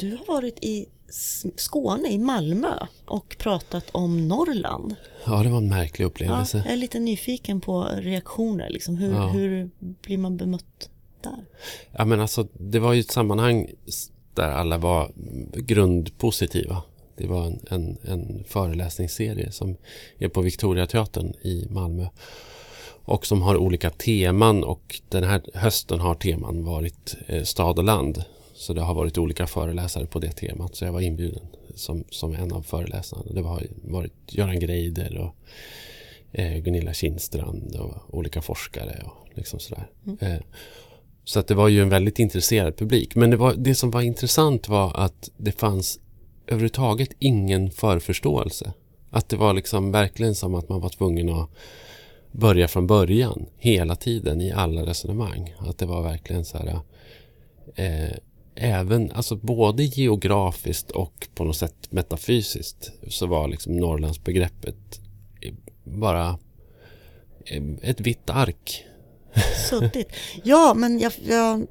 du har varit i Skåne, i Malmö och pratat om Norrland. Ja, det var en märklig upplevelse. Ja, jag är lite nyfiken på reaktioner, liksom. hur, ja. hur blir man bemött där? Ja, men alltså, det var ju ett sammanhang där alla var grundpositiva. Det var en, en, en föreläsningsserie som är på Victoriateatern i Malmö och som har olika teman och den här hösten har teman varit eh, stad och land. Så det har varit olika föreläsare på det temat så jag var inbjuden som, som en av föreläsarna. Det har varit Göran Greider och eh, Gunilla Kindstrand och olika forskare och liksom sådär. Mm. Eh, så att det var ju en väldigt intresserad publik. Men det, var, det som var intressant var att det fanns överhuvudtaget ingen förförståelse. Att det var liksom verkligen som att man var tvungen att börja från början hela tiden i alla resonemang. Att det var verkligen så här eh, även, alltså både geografiskt och på något sätt metafysiskt så var liksom Norrlandsbegreppet bara eh, ett vitt ark. Suddigt. Ja, men jag, jag,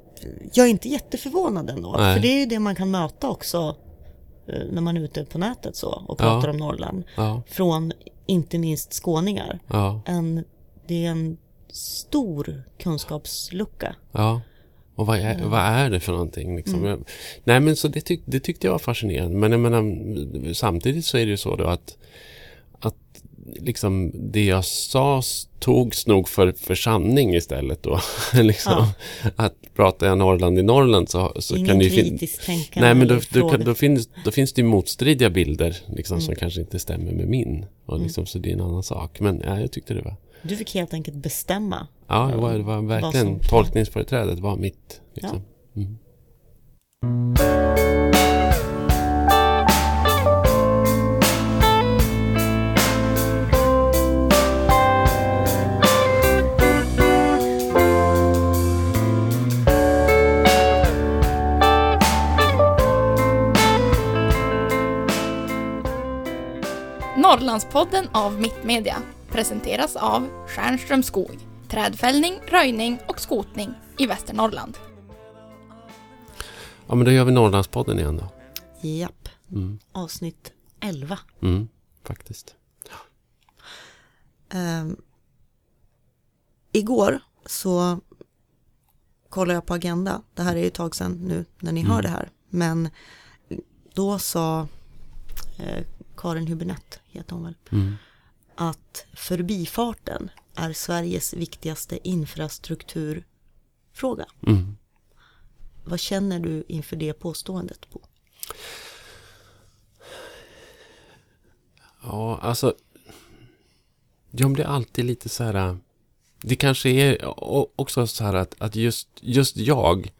jag är inte jätteförvånad ändå. Nej. För det är ju det man kan möta också eh, när man är ute på nätet så och pratar ja. om Norrland. Ja. Från inte minst skåningar. Ja. En, det är en stor kunskapslucka. Ja. Och vad är, vad är det för någonting? Liksom? Mm. Nej men så det, tyck, det tyckte jag var fascinerande. Men jag menar, samtidigt så är det ju så då att, att liksom det jag sa togs nog för, för sanning istället då. liksom, ja. Att pratar jag Norrland i Norrland så, så Ingen kan det ju finnas... Nej men då, då, då, finns, då finns det motstridiga bilder liksom, mm. som kanske inte stämmer med min. Och mm. liksom, mm. Så det är en annan sak. Men ja, jag tyckte det var du fick helt enkelt bestämma. Ja, det var, det var verkligen tolkningsföreträdet var mitt. Liksom. Ja. Mm. Norrlandspodden av Mittmedia presenteras av Stjärnström Skog, trädfällning, röjning och skotning i Västernorrland. Ja, men då gör vi Norrlandspodden igen då. Japp. Mm. Avsnitt 11. Mm, faktiskt. Um, igår så kollade jag på Agenda. Det här är ju ett tag sedan nu när ni mm. hör det här. Men då sa eh, Karin Hübinette, heter hon väl, mm att förbifarten är Sveriges viktigaste infrastrukturfråga. Mm. Vad känner du inför det påståendet på? Ja, alltså jag blir alltid lite så här det kanske är också så här att, att just, just jag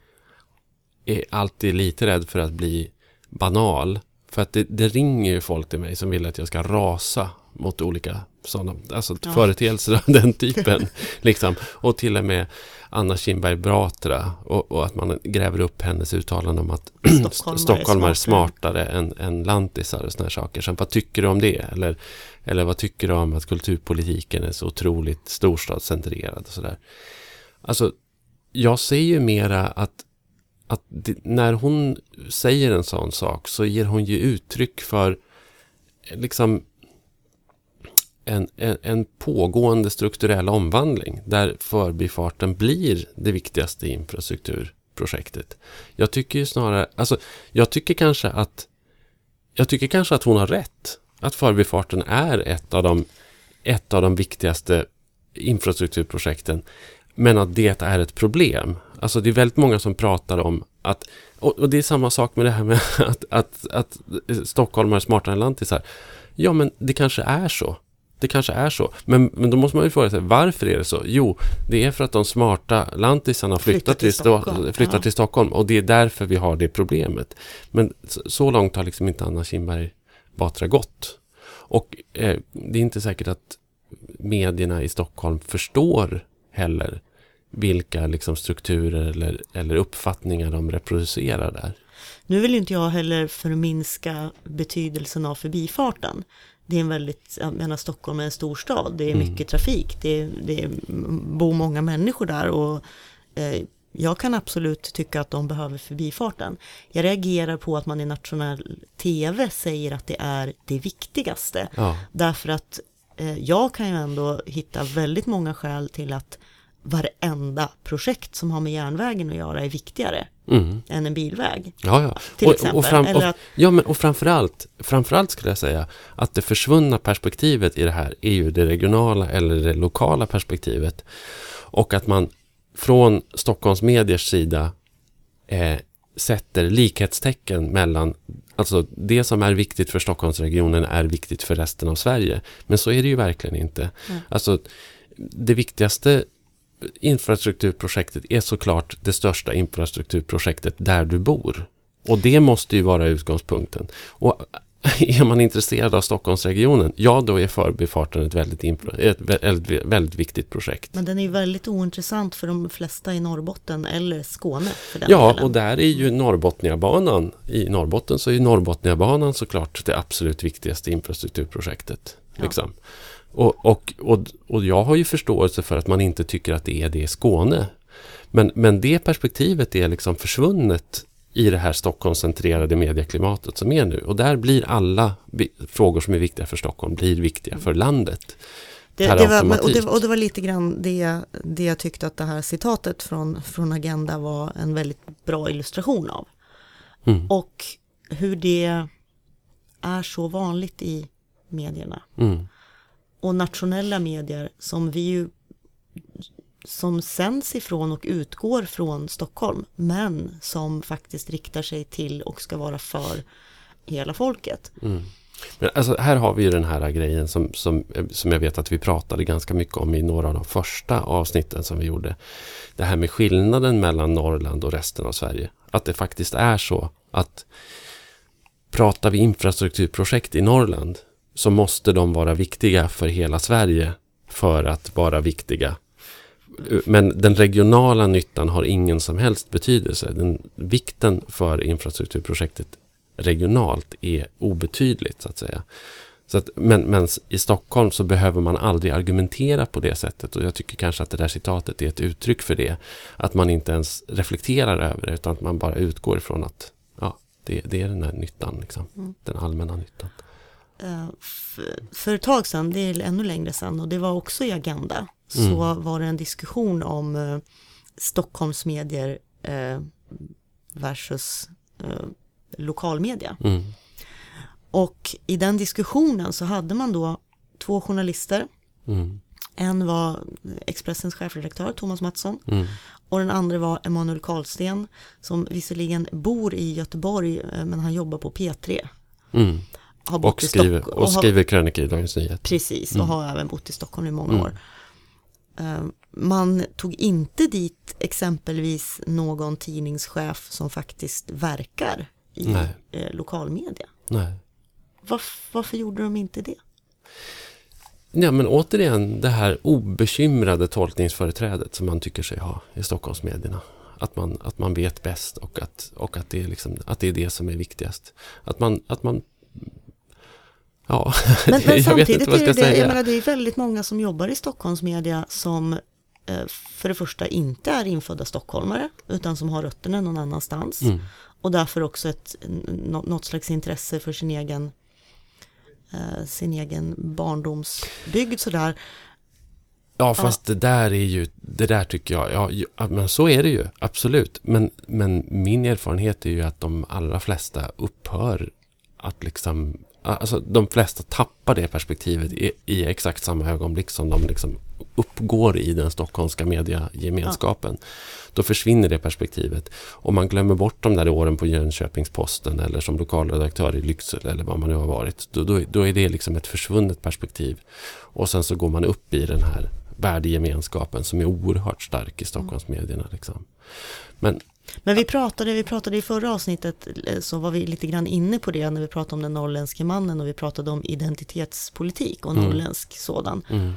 är alltid lite rädd för att bli banal. För att det, det ringer folk till mig som vill att jag ska rasa mot olika sådana, alltså ja. företeelser av den typen. liksom. Och till och med Anna Kinberg Batra och, och, att man gräver upp hennes uttalande om att Stockholm är smartare än, än lantisar och sådana saker. Så vad tycker du om det? Eller, eller vad tycker du om att kulturpolitiken är så otroligt storstadscentrerad och sådär. Alltså, jag ser ju mera att, att det, när hon säger en sån sak så ger hon ju uttryck för liksom en, en, en, pågående strukturell omvandling där förbifarten blir det viktigaste infrastrukturprojektet. Jag tycker ju snarare, alltså jag tycker kanske att jag tycker kanske att hon har rätt. Att förbifarten är ett av de, ett av de viktigaste infrastrukturprojekten. Men att det är ett problem. Alltså det är väldigt många som pratar om att, och, det är samma sak med det här med att, att, att Stockholm är smartare än lantisar. Ja, men det kanske är så. Det kanske är så. Men, men då måste man ju fråga sig, varför är det så? Jo, det är för att de smarta lantisarna flyttar, till, Stockholm. flyttar ja. till Stockholm. Och det är därför vi har det problemet. Men så, så långt har liksom inte Anna Kinberg Batra gått. Och eh, det är inte säkert att medierna i Stockholm förstår heller vilka liksom, strukturer eller, eller uppfattningar de reproducerar där. Nu vill inte jag heller förminska betydelsen av förbifarten det är en väldigt, jag menar Stockholm är en stor stad, det är mm. mycket trafik, det, det bor många människor där och eh, jag kan absolut tycka att de behöver förbifarten. Jag reagerar på att man i nationell tv säger att det är det viktigaste. Ja. Därför att eh, jag kan ju ändå hitta väldigt många skäl till att varenda projekt som har med järnvägen att göra är viktigare mm. än en bilväg. Ja, ja. Till och, exempel. Och, fram, och, att... ja, men och framförallt, framförallt skulle jag säga att det försvunna perspektivet i det här är ju det regionala eller det lokala perspektivet. Och att man från Stockholms mediers sida eh, sätter likhetstecken mellan Alltså det som är viktigt för Stockholmsregionen är viktigt för resten av Sverige. Men så är det ju verkligen inte. Mm. Alltså det viktigaste infrastrukturprojektet är såklart det största infrastrukturprojektet där du bor. Och det måste ju vara utgångspunkten. Och är man intresserad av Stockholmsregionen, ja då är förbifarten ett väldigt, ett väldigt, väldigt viktigt projekt. Men den är väldigt ointressant för de flesta i Norrbotten eller Skåne. För den ja, delen. och där är ju Norrbotniabanan, i Norrbotten så är Norrbotniabanan såklart det absolut viktigaste infrastrukturprojektet. Ja. Liksom. Och, och, och, och jag har ju förståelse för att man inte tycker att det är det i Skåne. Men, men det perspektivet är liksom försvunnet i det här Stockholmscentrerade medieklimatet som är nu. Och där blir alla frågor som är viktiga för Stockholm blir viktiga för landet. Det, det var, och, det, och, det, var lite grann det, det jag tyckte att det här citatet från, från Agenda var en väldigt bra illustration av. Mm. Och hur det är så vanligt i medierna. Mm och nationella medier som vi ju som sänds ifrån och utgår från Stockholm men som faktiskt riktar sig till och ska vara för hela folket. Mm. Men alltså, här har vi ju den här grejen som, som, som jag vet att vi pratade ganska mycket om i några av de första avsnitten som vi gjorde. Det här med skillnaden mellan Norrland och resten av Sverige. Att det faktiskt är så att pratar vi infrastrukturprojekt i Norrland så måste de vara viktiga för hela Sverige för att vara viktiga. Men den regionala nyttan har ingen som helst betydelse. Den, vikten för infrastrukturprojektet regionalt är obetydligt så att säga. Så att, men, men i Stockholm så behöver man aldrig argumentera på det sättet och jag tycker kanske att det där citatet är ett uttryck för det. Att man inte ens reflekterar över det utan att man bara utgår ifrån att ja, det, det är den här nyttan, liksom, mm. den allmänna nyttan. Eh, för ett tag sedan, det är ännu längre sedan och det var också i Agenda, så mm. var det en diskussion om eh, Stockholmsmedier eh, versus lokalmedia. Mm. Och i den diskussionen så hade man då två journalister. Mm. En var Expressens chefredaktör Thomas Mattsson mm. och den andra var Emanuel Karlsten som visserligen bor i Göteborg men han jobbar på P3. Har bott och skriver, i Stockholm. Och, skriver krönikor i Dagens Nyheter. Precis, och mm. har även bott i Stockholm i många mm. år. Ehm, man tog inte dit exempelvis någon tidningschef som faktiskt verkar i Nej. Eh, lokalmedia. Nej. Varför, varför gjorde de inte det? Ja, men återigen det här obekymrade tolkningsföreträdet som man tycker sig ha i Stockholmsmedierna. Att man, att man vet bäst och, att, och att, det är liksom, att det är det som är viktigast. Att man, att man Ja, men, men samtidigt är det, säga. jag menar, det är väldigt många som jobbar i Stockholmsmedia som eh, för det första inte är infödda stockholmare utan som har rötterna någon annanstans mm. och därför också ett, något slags intresse för sin egen eh, sin egen barndomsbygd sådär. Ja, fast ja. det där är ju, det där tycker jag, ja, men så är det ju, absolut. Men, men min erfarenhet är ju att de allra flesta upphör att liksom Alltså de flesta tappar det perspektivet i, i exakt samma ögonblick som de liksom uppgår i den stockholmska mediagemenskapen. Ja. Då försvinner det perspektivet. Och man glömmer bort de där åren på Jönköpings-Posten eller som lokalredaktör i Lycksele eller vad man nu har varit. Då, då, då, är det liksom ett försvunnet perspektiv. Och sen så går man upp i den här värdegemenskapen som är oerhört stark i Stockholmsmedierna. Liksom. Men men vi pratade, vi pratade i förra avsnittet eh, så var vi lite grann inne på det när vi pratade om den norrländske mannen och vi pratade om identitetspolitik och mm. norrländsk sådan. Mm.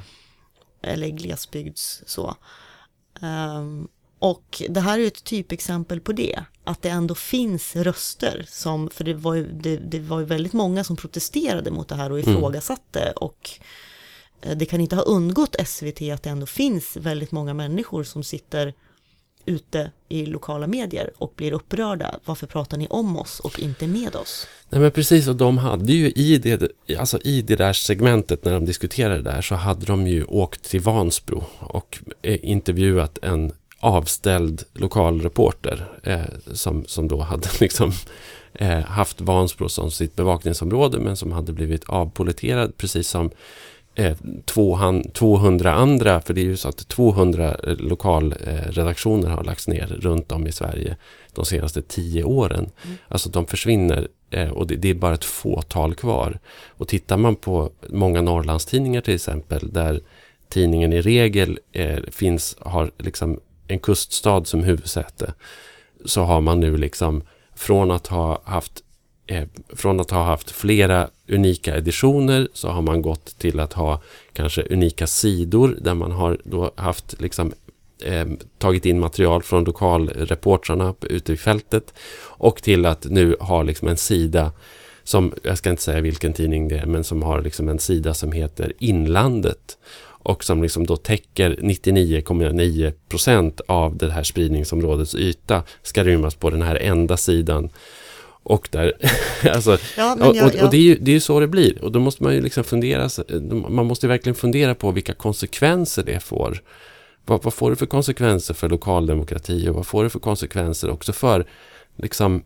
Eller glesbygds så. Um, och det här är ett typexempel på det. Att det ändå finns röster som, för det var ju, det, det var ju väldigt många som protesterade mot det här och mm. ifrågasatte mm. och eh, det kan inte ha undgått SVT att det ändå finns väldigt många människor som sitter ute i lokala medier och blir upprörda. Varför pratar ni om oss och inte med oss? Nej men precis, och de hade ju i det, alltså i det där segmentet när de diskuterade det där så hade de ju åkt till Vansbro och eh, intervjuat en avställd lokalreporter eh, som, som då hade liksom eh, haft Vansbro som sitt bevakningsområde men som hade blivit avpoliterad precis som eh, 200 andra, för det är ju så att 200 eh, lokalredaktioner har lagts ner runt om i Sverige de senaste tio åren. Mm. Alltså de försvinner eh, och det, är bara ett fåtal kvar. Och tittar man på många Norrlandstidningar till exempel, där tidningen i regel eh, finns, har liksom en kuststad som huvudsäte, så har man nu liksom från att ha haft eh, Eh, från att ha haft flera unika editioner så har man gått till att ha kanske unika sidor där man har då haft liksom eh, tagit in material från lokalreportrarna ute i fältet och till att nu ha liksom en sida som, jag ska inte säga vilken tidning det är, men som har liksom en sida som heter Inlandet och som liksom då täcker 99,9 procent av det här spridningsområdets yta ska rymmas på den här enda sidan. Och, där, alltså, ja, jag, och, och, det är ju det är så det blir. Och då måste man ju liksom fundera, man måste verkligen fundera på vilka konsekvenser det får. Vad, vad får det för konsekvenser för lokaldemokrati och vad får det för konsekvenser också för liksom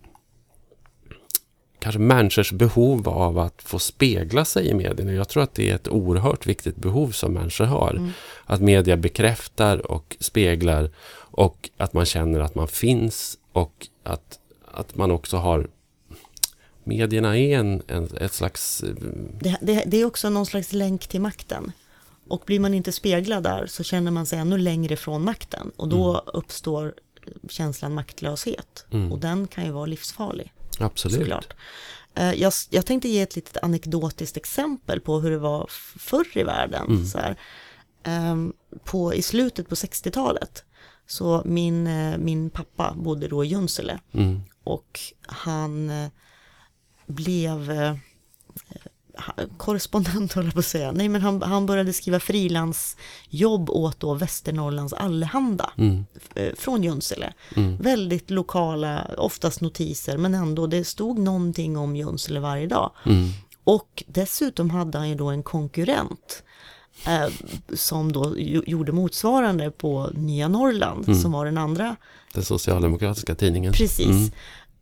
kanske människors behov av att få spegla sig i medierna. Jag tror att det är ett oerhört viktigt behov som människor har. Mm. Att media bekräftar och speglar och att man känner att man finns och att, att man också har Medierna är en, en ett slags... Eh, det, det, det är också någon slags länk till makten. Och blir man inte speglad där så känner man sig ännu längre från makten. Och då mm. uppstår känslan maktlöshet. Mm. Och den kan ju vara livsfarlig. Absolut. Såklart. Eh, jag, jag tänkte ge ett litet anekdotiskt exempel på hur det var förr i världen. Mm. Så här. Ehm, på, I slutet på 60-talet. Så min, eh, min pappa bodde då i Junsele. Mm. Och han blev korrespondent höll jag på att säga. Nej men han, han började skriva frilansjobb åt då Västernorrlands Allehanda. Mm. Eh, från Junsele. Mm. Väldigt lokala, oftast notiser men ändå det stod någonting om Junsele varje dag. Mm. Och dessutom hade han ju då en konkurrent. Eh, som då gjorde motsvarande på Nya Norrland mm. som var den andra. Den socialdemokratiska tidningen. Precis.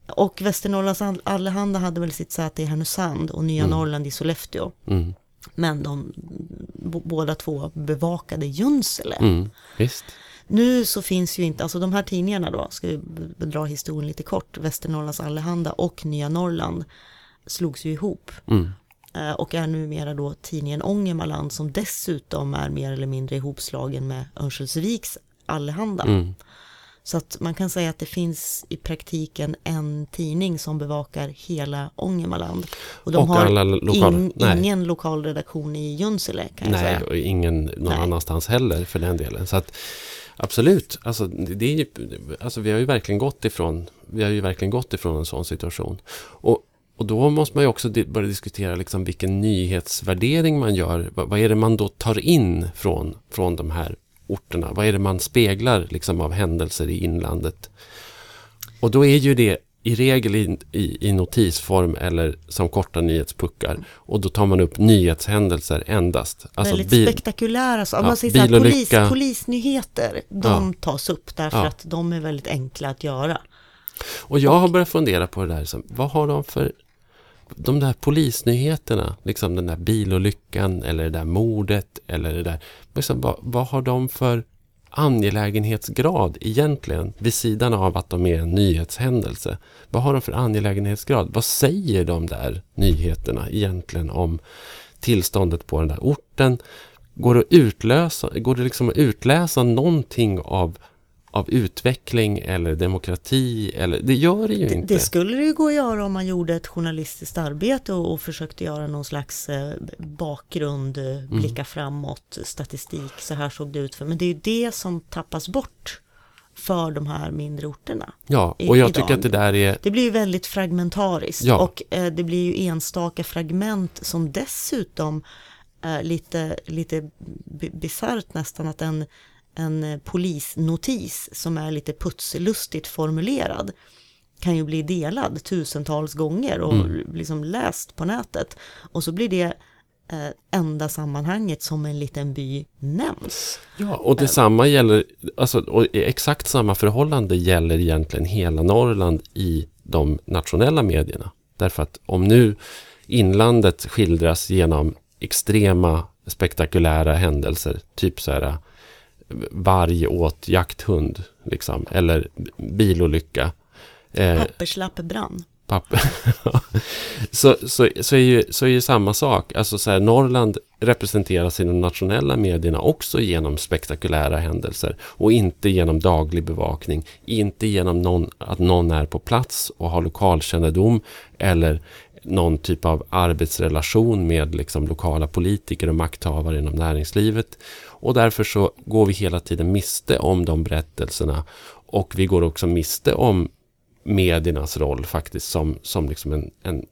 Och Västernorrlands Allehanda hade väl sitt säte i Härnösand och Nya mm. Norrland i Sollefteå. Mm. Men de båda två bevakade Junsele. Mm, Nu så finns ju inte, alltså de här tidningarna då, ska vi dra historien lite kort, Västernorrlands Allehanda och Nya Norrland slogs ju ihop. Mm. Eh, och är numera då tidningen Ångermanland som dessutom är mer eller mindre ihopslagen med Örnsköldsviks Allehanda. Mm. Så att man kan säga att det finns i praktiken en tidning som bevakar hela Ångermanland. Och de och har lokal, in, ingen lokalredaktion i Junsele kan jag säga. Nej, och ingen någon nej. annanstans heller för den delen. Så att Absolut, alltså, det är ju, alltså vi har ju verkligen gått ifrån Vi har ju verkligen gått ifrån en sån situation. Och, och då måste man ju också börja diskutera liksom vilken nyhetsvärdering man gör. Vad, vad är det man då tar in från, från de här orterna? Vad är det man speglar liksom, av händelser i inlandet? Och då är ju det i regel i, i, i, notisform eller som korta nyhetspuckar. Och då tar man upp nyhetshändelser endast. Alltså Väldigt bil, spektakulära, så, ja, man säger så polis, polisnyheter, de ja. tas upp därför ja. att de är väldigt enkla att göra. Och jag och, har börjat fundera på det där, liksom, vad har de för de där polisnyheterna, liksom den där bilolyckan eller det där mordet eller det där. Liksom, vad, vad har de för angelägenhetsgrad egentligen vid sidan av att de är en nyhetshändelse? Vad har de för angelägenhetsgrad? Vad säger de där nyheterna egentligen om tillståndet på den där orten? Går det, utlösa, går det liksom att utläsa någonting av av utveckling eller demokrati. Eller, det gör det ju inte. Det skulle det ju gå att göra om man gjorde ett journalistiskt arbete och, och försökte göra någon slags eh, bakgrund, eh, mm. blicka framåt, statistik, så här såg det ut för. Men det är ju det som tappas bort för de här mindre orterna. Ja, och jag idag. tycker att det där är... Det blir ju väldigt fragmentariskt ja. och eh, det blir ju enstaka fragment som dessutom är lite, lite bisarrt nästan att en en polisnotis som är lite putslustigt formulerad kan ju bli delad tusentals gånger och mm. liksom läst på nätet. Och så blir det eh, enda sammanhanget som en liten by nämns. Ja, och detsamma gäller, alltså, och exakt samma förhållande gäller egentligen hela Norrland i de nationella medierna. Därför att om nu inlandet skildras genom extrema spektakulära händelser, typ så här varg åt jakthund, liksom, eller bilolycka. Eh, Papperslapp brann papper. så, så, så, är ju, så är ju samma sak. Alltså så här, Norrland representeras i de nationella medierna också genom spektakulära händelser och inte genom daglig bevakning. Inte genom någon, att någon är på plats och har lokalkännedom eller någon typ av arbetsrelation med liksom lokala politiker och makthavare inom näringslivet. Och därför så går vi hela tiden miste om de berättelserna och vi går också miste om mediernas roll faktiskt som, som liksom en, en,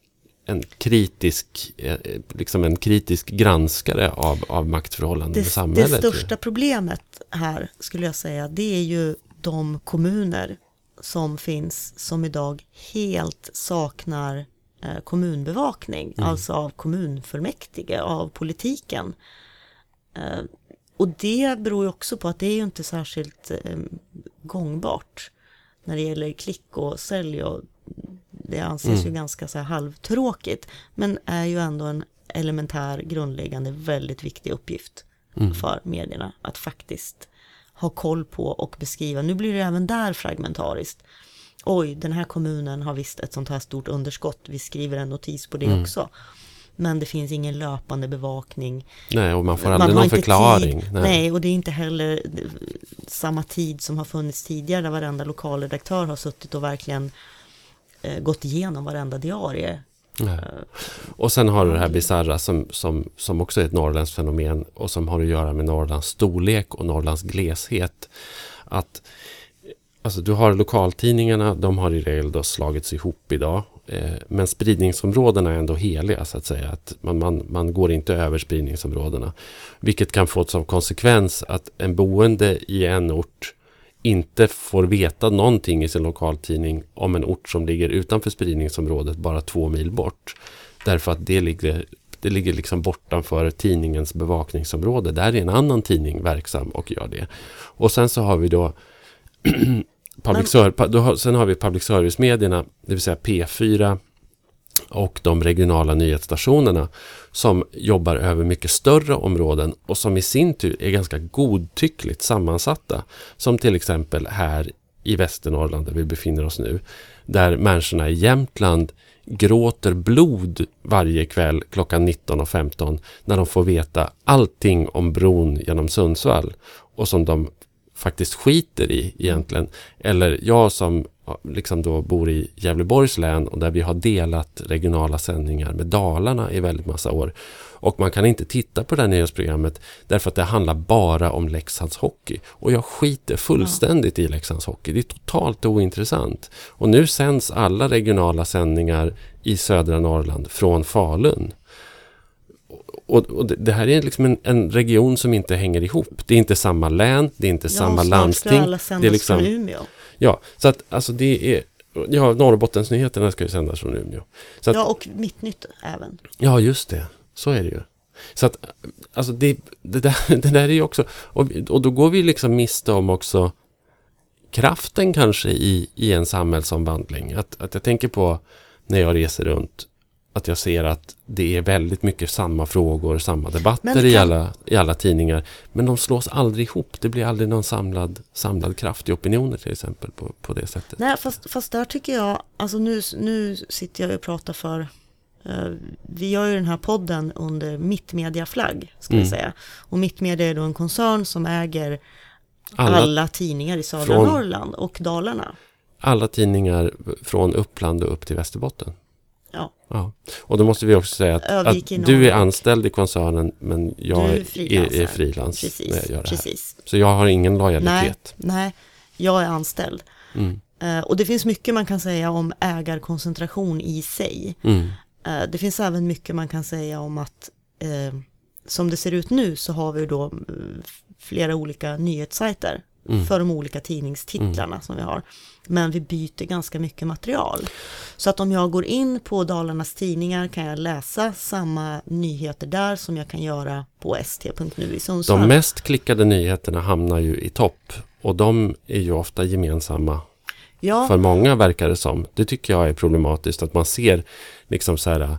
en kritisk, eh, liksom en kritisk granskare av, av maktförhållanden i samhället. Det största problemet här skulle jag säga, det är ju de kommuner som finns som idag helt saknar eh, kommunbevakning, mm. alltså av kommunfullmäktige, av politiken. Eh, och det beror ju också på att det är ju inte särskilt gångbart när det gäller klick och sälj och det anses mm. ju ganska så här halvtråkigt men är ju ändå en elementär, grundläggande, väldigt viktig uppgift mm. för medierna att faktiskt ha koll på och beskriva. Nu blir det även där fragmentariskt. Oj, den här kommunen har visst ett sånt här stort underskott. Vi skriver en notis på det mm. också. Men det finns ingen löpande bevakning. Nej, och man får aldrig man någon förklaring. Nej. Nej. och det är inte heller samma tid som har funnits tidigare där varenda lokalredaktör har suttit och verkligen eh, gått igenom varenda diarie. Nej. Och sen har du det här bisarra som, som, som också är ett norrländskt fenomen och som har att göra med Norrlands storlek och Norrlands gleshet. Att Alltså du har lokaltidningarna, de har i regel då slagits ihop idag Eh, Eh, men spridningsområdena är ändå heliga så att säga. Att man, man, man går inte över spridningsområdena. Vilket kan få som konsekvens att en boende i en ort inte får veta någonting i sin lokaltidning om en ort som ligger utanför spridningsområdet bara två mil bort. Därför att det ligger, det ligger liksom bortanför tidningens bevakningsområde. Där är en annan tidning verksam och gör det. Och sen så har vi då eh, public service, sen har vi public service-medierna, det vill säga P4 och de regionala nyhetsstationerna som jobbar över mycket större områden och som i sin tur är ganska godtyckligt sammansatta. Som till exempel här i Västernorrland där vi befinner oss nu. Där människorna i Jämtland gråter blod varje kväll klockan 19.15 när de får veta allting om bron genom Sundsvall och som de faktiskt skiter i egentligen. Eller jag som liksom då bor i Gävleborgs län och där vi har delat regionala sändningar med Dalarna i väldigt massa år. Och man kan inte titta på det här nyhetsprogrammet därför att det handlar bara om Leksands hockey. Och jag skiter fullständigt ja. i Leksands hockey. Det är totalt ointressant. Och nu sänds alla regionala sändningar i södra Norrland från Falun och, och, det här är liksom en, en, region som inte hänger ihop. Det är inte samma län, det är inte ja, samma landsting. Alla det är liksom, från Umeå. Ja, så att alltså det är Ja, Norrbottensnyheterna ska ju sändas från Umeå. Så att, ja, och Mittnytt även. Ja, just det. Så är det ju. Så att, alltså det, det, där, det där är ju också, och, och då går vi liksom miste om också kraften kanske i, i en samhällsomvandling. Att, att jag tänker på när jag reser runt att jag ser att det är väldigt mycket samma frågor, samma debatter kan... i, alla, i alla tidningar. Men de slås aldrig ihop. Det blir aldrig någon samlad, samlad kraft i opinioner till exempel på, på det sättet. Nej, fast, fast där tycker jag, alltså nu, nu sitter jag och pratar för uh, vi gör ju den här podden under Mittmedia-flagg, ska mm. vi säga. Och Mittmedia är då en koncern som äger alla, alla tidningar i södra från, Norrland och Dalarna. Alla tidningar från Uppland och upp till Västerbotten. Ja. ja. Och då måste vi också säga att, att du är anställd i koncernen men jag är, är frilans. Precis, precis. Så jag har ingen lojalitet. Nej, nej jag är anställd. Mm. Uh, och det finns mycket man kan säga om ägarkoncentration i sig. Mm. Uh, det finns även mycket man kan säga om att uh, som det ser ut nu så har vi då eh, flera olika nyhetssajter mm. för de olika tidningstitlarna mm. som vi har. Men vi byter ganska mycket material. Så att om jag går in på Dalarnas tidningar kan jag läsa samma nyheter där som jag kan göra på st.nu i Sundsvall. De mest klickade nyheterna hamnar ju i topp och de är ju ofta gemensamma ja. för många verkar det som. Det tycker jag är problematiskt att man ser liksom så här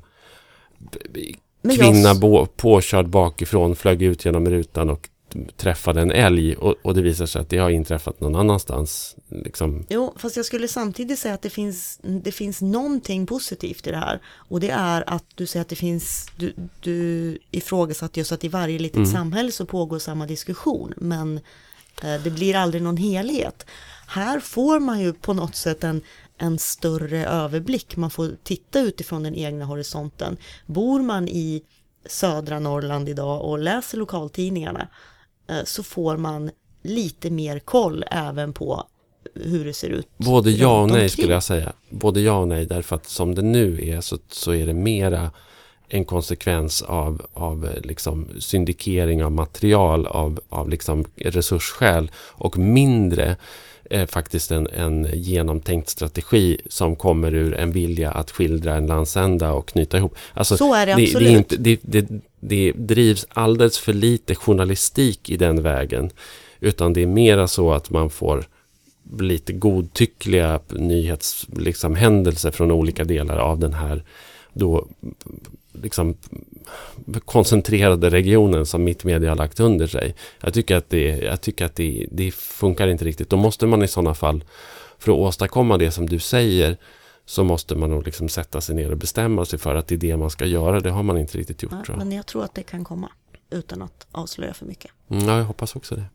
kvinna jag... påkörd bakifrån flög ut genom rutan och träffade en älg och, och, det visar sig att det har inträffat någon annanstans. Liksom. Jo, fast jag skulle samtidigt säga att det finns, det finns någonting positivt i det här. Och det är att du säger att det finns, du, du ifrågasatt just att i varje litet mm. samhälle så pågår samma diskussion. Men eh, det blir aldrig någon helhet. Här får man ju på något sätt en, en större överblick. Man får titta utifrån den egna horisonten. Bor man i södra Norrland idag och läser lokaltidningarna så får man lite mer koll även på hur det ser ut. Både ja och nej skulle jag säga. Både ja och nej därför att som det nu är så, så är det mera en konsekvens av, av liksom syndikering av material av, av liksom resursskäl och mindre eh, faktiskt en, en genomtänkt strategi som kommer ur en vilja att skildra en landsända och knyta ihop. Alltså, så är det, det absolut. Det, inte, det, det, det drivs alldeles för lite journalistik i den vägen. Utan det är mera så att man får lite godtyckliga nyhetshändelser liksom, från olika delar av den här då liksom koncentrerade regionen som Mittmedia har lagt under sig. Jag tycker att, det, jag tycker att det, det funkar inte riktigt. Då måste man i sådana fall, för att åstadkomma det som du säger, så måste man nog liksom sätta sig ner och bestämma sig för att det är det man ska göra. Det har man inte riktigt gjort. Ja, men jag tror att det kan komma utan att avslöja för mycket. Mm, ja, jag hoppas också det.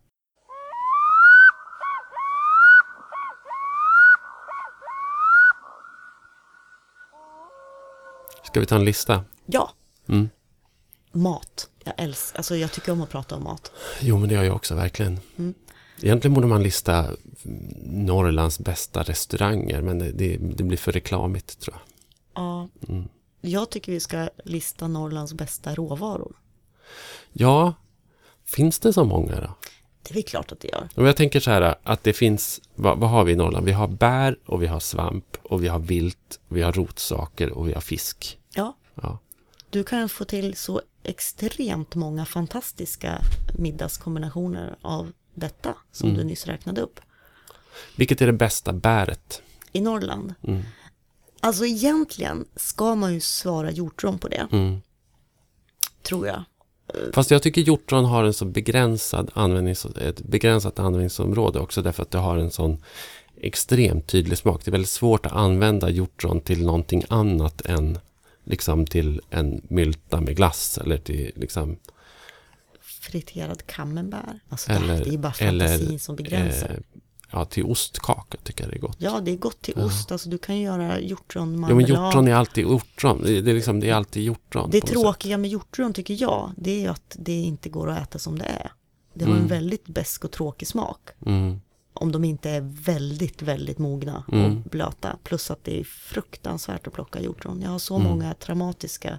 Ska vi ta en lista? Ja. Mm. Mat. Jag älskar, alltså jag tycker om att prata om mat. Jo, men det gör jag också verkligen. Mm. Egentligen borde man lista Norrlands bästa restauranger, men det, det, det blir för reklamigt tror jag. Ja, mm. jag tycker vi ska lista Norrlands bästa råvaror. Ja, finns det så många då? Det är väl klart att det gör. Och jag tänker så här att det finns, vad, vad, har vi i Norrland? Vi har bär och vi har svamp och vi har vilt, vi har rotsaker och vi har fisk. Ja. ja. Du kan få till så extremt många fantastiska middagskombinationer av detta som mm. du nyss räknade upp. Vilket är det bästa bäret? I Norrland? Mm. Alltså egentligen ska man ju svara hjortron på det. Mm. Tror jag. Fast jag tycker hjortron har en så begränsad användnings, ett begränsat användningsområde också därför att det har en sån extremt tydlig smak. Det är väldigt svårt att använda hjortron till någonting annat än liksom till en mylta med glass eller till liksom friterad camembert. Alltså eller, det är bara fantasin eller, som begränsar. Eh, ja, till ostkaka tycker jag det är gott. Ja, det är gott till ja. ost. Alltså du kan göra hjortron Ja, men hjortron är alltid hjortron. Det, är, liksom, det är alltid hjortron. Det tråkiga med hjortron tycker jag, det är ju att det inte går att äta som det är. Det har mm. en väldigt besk och tråkig smak. Mm om de inte är väldigt, väldigt mogna och mm. blöta. Plus att det är fruktansvärt att plocka hjortron. Jag har så mm. många traumatiska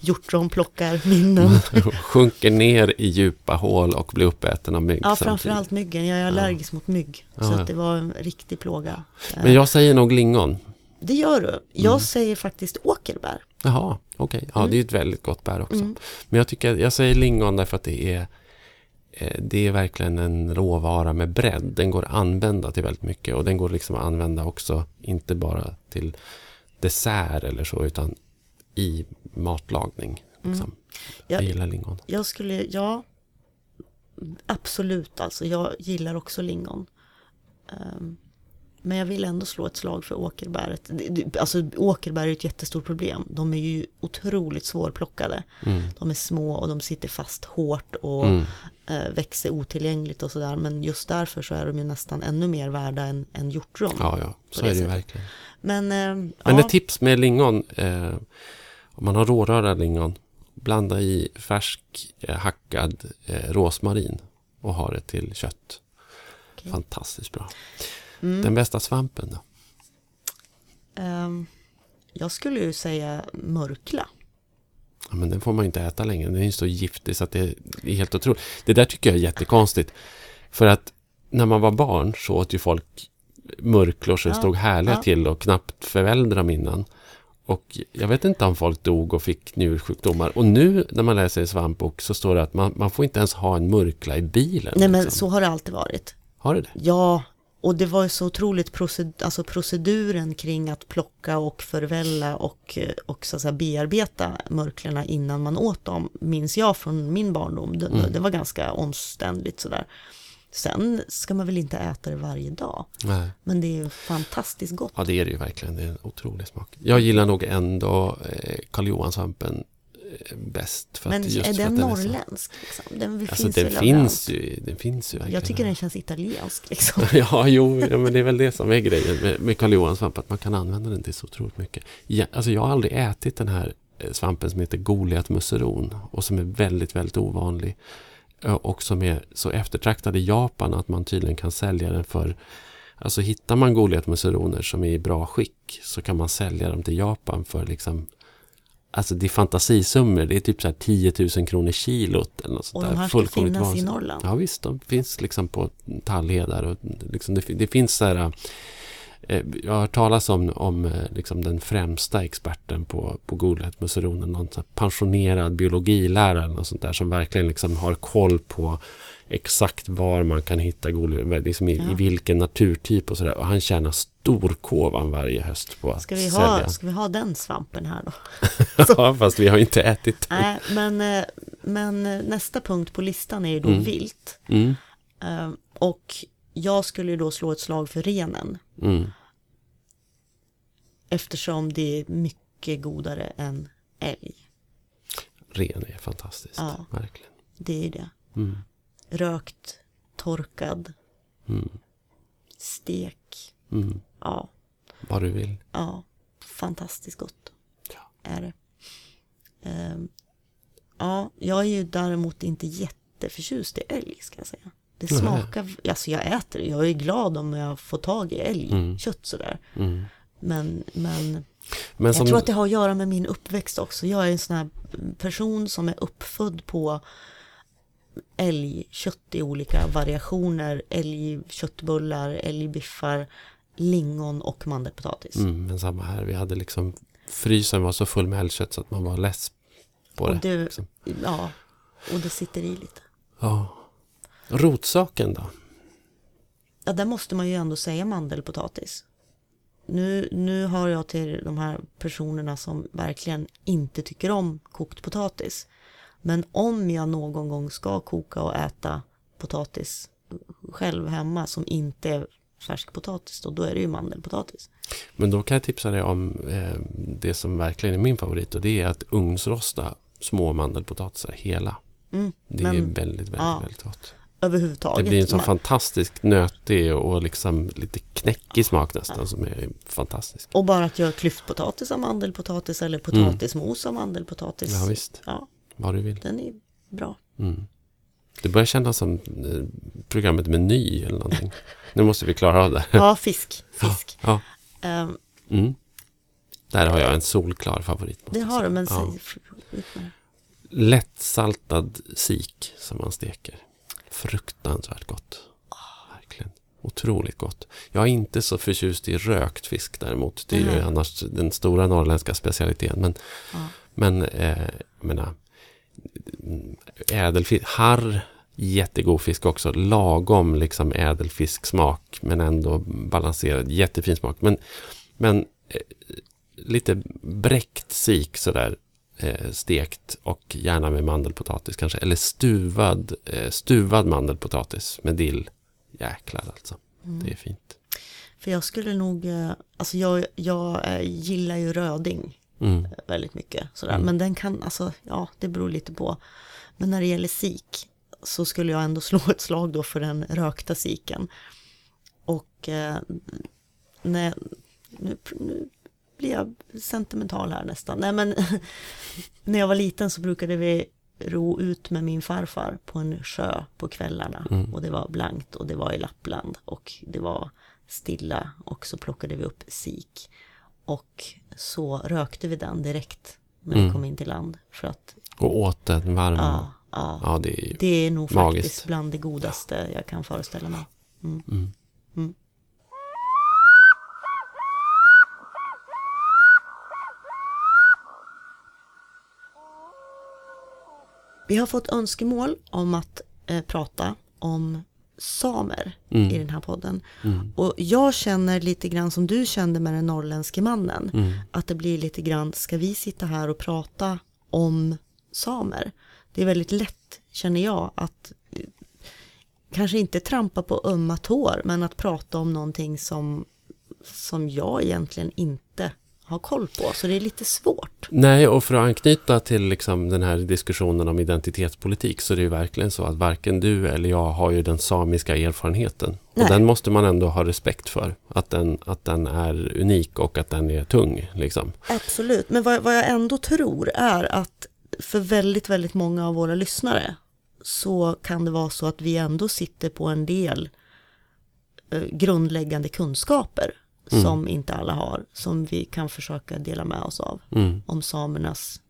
hjortronplockarminnen. Sjunker ner i djupa hål och blir uppäten av mygg. Ja, framförallt myggen. Jag är allergisk ja. mot mygg. Så ja. det var en riktig plåga. Men jag säger nog lingon. Det gör du. Jag mm. säger faktiskt åkerbär. Jaha, okej. Okay. Ja, mm. det är ett väldigt gott bär också. Mm. Men jag tycker, jag säger lingon därför att det är det är verkligen en råvara med bredd. Den går att använda till väldigt mycket och den går liksom att använda också, inte bara till dessert eller så, utan i matlagning. Liksom. Mm. Jag, jag, gillar lingon. Jag skulle, ja, absolut alltså. Jag gillar också lingon. Um, men jag vill ändå slå ett slag för åkerbäret. Alltså åkerbär är ett jättestort problem. De är ju otroligt svårplockade. Mm. De är små och de sitter fast hårt och mm. eh, växer otillgängligt och sådär. Men just därför så är de ju nästan ännu mer värda än, än hjortron. Ja, ja, så är det ju verkligen. Men, eh, Men ett tips med lingon. Eh, om man har rårörda lingon. Blanda i färsk eh, hackad eh, rosmarin och ha det till kött. Okay. Fantastiskt bra. Mm. Den bästa svampen då? Um, jag skulle ju säga mörkla. Ja, men den får man inte äta längre. Den är så giftig så att det är helt otroligt. Det där tycker jag är jättekonstigt. För att när man var barn så åt ju folk mörklor så det ja, stod härliga ja. till och knappt föräldrar innan. Och jag vet inte om folk dog och fick njursjukdomar. Och nu när man läser i svampbok så står det att man, man får inte ens ha en mörkla i bilen. Nej men liksom. så har det alltid varit. Har det det? Ja, och det var ju så otroligt proced alltså proceduren kring att plocka och förvälla och, och så att säga, bearbeta mörklorna innan man åt dem, minns jag från min barndom. Det, mm. det var ganska omständligt sådär. Sen ska man väl inte äta det varje dag. Nej. Men det är ju fantastiskt gott. Ja, det är det ju verkligen. Det är en otrolig smak. Jag gillar nog ändå eh, Karl Johan-svampen bäst. För men att, just är den norrländsk? Liksom? Den alltså, finns den, finns ju, den finns ju verkligen. Jag tycker den känns italiensk. Liksom. ja, jo, ja, men det är väl det som är grejen med, med Karl Johan-svamp. Att man kan använda den till så otroligt mycket. Ja, alltså, jag har aldrig ätit den här eh, svampen som heter Goliatmusseron och som är väldigt, väldigt ovanlig. Och som är så eftertraktad i Japan att man tydligen kan sälja den för Alltså hittar man Goliatmusseroner som är i bra skick så kan man sälja dem till Japan för liksom Alltså det är fantasisummor. Det är typ så här 10 000 kronor kilot. Eller något och de här ska finnas vansinnigt. i Norrland? Ja visst, de finns liksom på tallhedar. Och liksom det, det finns så här Eh, jag har hört talas om, om eh, liksom den främsta experten på, på Goliatmusseronen, någon pensionerad biologilärare något sånt där, som verkligen liksom har koll på exakt var man kan hitta Goliat, liksom i, ja. i vilken naturtyp och sådär. Och han tjänar storkovan varje höst på att ska vi ha, sälja. Ska vi ha den svampen här då? ja, fast vi har inte ätit den. Nej, men, eh, men nästa punkt på listan är ju då mm. vilt. Mm. Och jag skulle ju då slå ett slag för renen. Mm. Eftersom det är mycket godare än älg. Ren är fantastiskt, ja, verkligen. Det är det. Mm. Rökt, torkad, mm. stek. Mm. Ja. Vad du vill. Ja, fantastiskt gott. Ja. Är det. Um, ja, jag är ju däremot inte jätteförtjust i älg ska jag säga. Det smakar, Nej. alltså jag äter det. Jag är glad om jag får tag i älgkött mm. sådär. Mm. Men, men, men som... jag tror att det har att göra med min uppväxt också. Jag är en sån här person som är uppfödd på älgkött i olika variationer. Älgköttbullar, älgbiffar, lingon och mandelpotatis. Mm, men samma här. Vi hade liksom frysen var så full med älgkött så att man var less på och det. det liksom. Ja, och det sitter i lite. Ja. Rotsaken då? Ja, där måste man ju ändå säga mandelpotatis. Nu, nu har jag till de här personerna som verkligen inte tycker om kokt potatis. Men om jag någon gång ska koka och äta potatis själv hemma som inte är färsk potatis då, då är det ju mandelpotatis. Men då kan jag tipsa dig om eh, det som verkligen är min favorit och det är att ugnsrosta små mandelpotatisar hela. Mm, det men, är väldigt, väldigt, ja, väldigt gott överhuvudtaget. Det blir en sån fantastisk nötig och liksom lite knäckig smak nästan ja. som är fantastisk. Och bara att göra klyftpotatis av mandelpotatis eller potatismos mm. av mandelpotatis. Ja visst, ja. Vad du vill. Den är bra. Mm. Det börjar kännas som eh, programmet Meny eller någonting. nu måste vi klara av det. ja, fisk. Fisk. Ja. ja. Um, mm. Där har jag en solklar favorit. Det har du, men ja. Lättsaltad sik som man steker fruktansvärt gott. Verkligen. Otroligt gott. Jag är inte så förtjust i rökt fisk däremot. Det är mm. ju annars den stora norrländska specialiteten. Men, mm. men eh, menar, ädelfisk, harr, jättegod fisk också. Lagom liksom ädelfisksmak men ändå balanserad, jättefin smak. Men, men eh, lite bräckt sik sådär eh, stekt och gärna med mandelpotatis kanske. Eller stuvad, eh, stuvad mandelpotatis med dill. Jäklar alltså. Mm. Det är fint. För jag skulle nog, eh, alltså jag, jag eh, gillar ju röding mm. Väldigt mycket. Sådär. Mm. Men den kan, alltså ja, det beror lite på. Men när det gäller sik så skulle jag ändå slå ett slag då för den rökta siken. Och eh, när, nu, nu blir jag sentimental här nästan. Nej men när jag var liten så brukade vi ro ut med min farfar på en sjö på kvällarna. Mm. Och det var blankt och det var i Lappland och det var stilla och så plockade vi upp sik. Och så rökte vi den direkt när mm. vi kom in till land. För att, och åt den varm. Ja, ja. ja det, är det är nog magiskt. faktiskt bland det godaste jag kan föreställa mig. Mm. Mm. mm. Vi har fått önskemål om att eh, prata om samer mm. i den här podden. Mm. Och jag känner lite grann som du kände med den norrländske mannen. Mm. Att det blir lite grann, ska vi sitta här och prata om samer? Det är väldigt lätt, känner jag, att kanske inte trampa på ömma tår, men att prata om någonting som, som jag egentligen inte har koll på, så det är lite svårt. Nej, och för att anknyta till liksom den här diskussionen om identitetspolitik så är det ju verkligen så att varken du eller jag har ju den samiska erfarenheten. Nej. Och den måste man ändå ha respekt för, att den, att den är unik och att den är tung. Liksom. Absolut, men vad, vad jag ändå tror är att för väldigt, väldigt många av våra lyssnare så kan det vara så att vi ändå sitter på en del eh, grundläggande kunskaper mm. som inte alla har, som vi kan försöka dela med oss av. Mm. Om samernas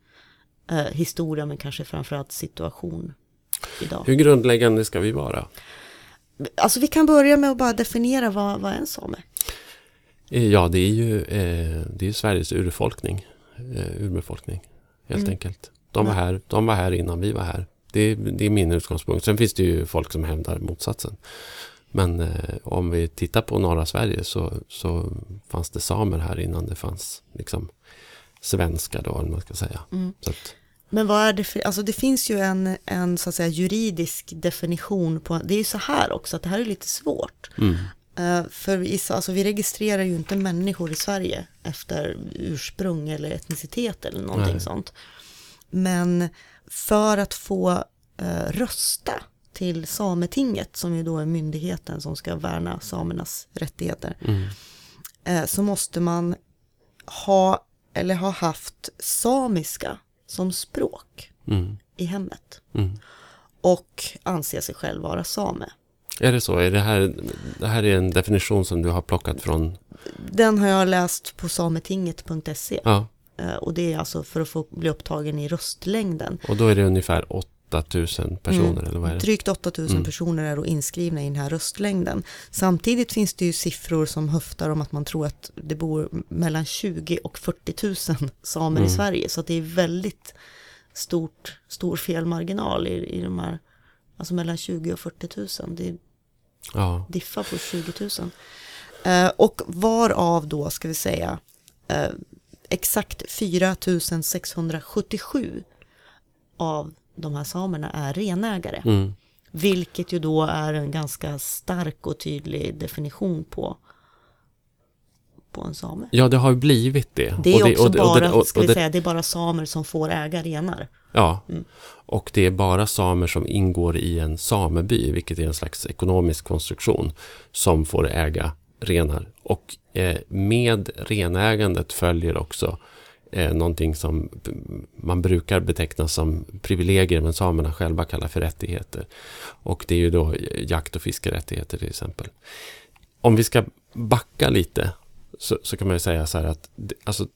eh, historia, men kanske framförallt situation idag. Hur grundläggande ska vi vara? Alltså vi kan börja med att bara definiera vad, vad är en same? Eh, ja, det är ju, eh, det är Sveriges urbefolkning, eh, urbefolkning helt mm. enkelt. De var, här, de var här innan vi var här. Det, det är min utgångspunkt. Sen finns det ju folk som hävdar motsatsen. Men eh, om vi tittar på norra Sverige så, så fanns det samer här innan det fanns liksom svenskar då, eller man ska säga. Mm. Att, men vad är det för, alltså det finns ju en, en så att säga juridisk definition på, det är ju så här också, att det här är lite svårt. Mm. Uh, för vi, alltså vi registrerar ju inte människor i Sverige efter ursprung eller etnicitet eller någonting Nej. sånt. Men för att få uh, rösta till Sametinget, som ju då är myndigheten som ska värna samernas rättigheter, mm. eh, så måste man ha eller ha haft samiska som språk mm. i hemmet. Mm. Och anse sig själv vara same. Är det så? Är det, här, det här är en definition som du har plockat från? Den har jag läst på sametinget.se. Ja. Eh, och det är alltså för att få bli upptagen i röstlängden. Och då är det ungefär 8000 personer mm. eller vad är det? Drygt 8000 mm. personer är då inskrivna i den här röstlängden. Samtidigt finns det ju siffror som höftar om att man tror att det bor mellan 20 och 40 000 samer mm. i Sverige. Så det är väldigt stort, stor felmarginal i, i de här, alltså mellan 20 och 40 000. Det ja. diffar på 20 000. Eh, och varav då ska vi säga eh, exakt 4 677 av de här samerna är renägare. Mm. Vilket ju då är en ganska stark och tydlig definition på, på en same. Ja, det har ju blivit det. Det är och också det, och bara, och det, ska vi säga, det är bara samer som får äga renar. Ja, mm. och det är bara samer som ingår i en sameby, vilket är en slags ekonomisk konstruktion, som får äga renar. Och eh, med renägandet följer också eh, någonting som man brukar beteckna som privilegier men samerna själva kallar för rättigheter. Och det är ju då jakt och fiskerättigheter till exempel. Om vi ska backa lite så, så kan man ju säga så här att alltså,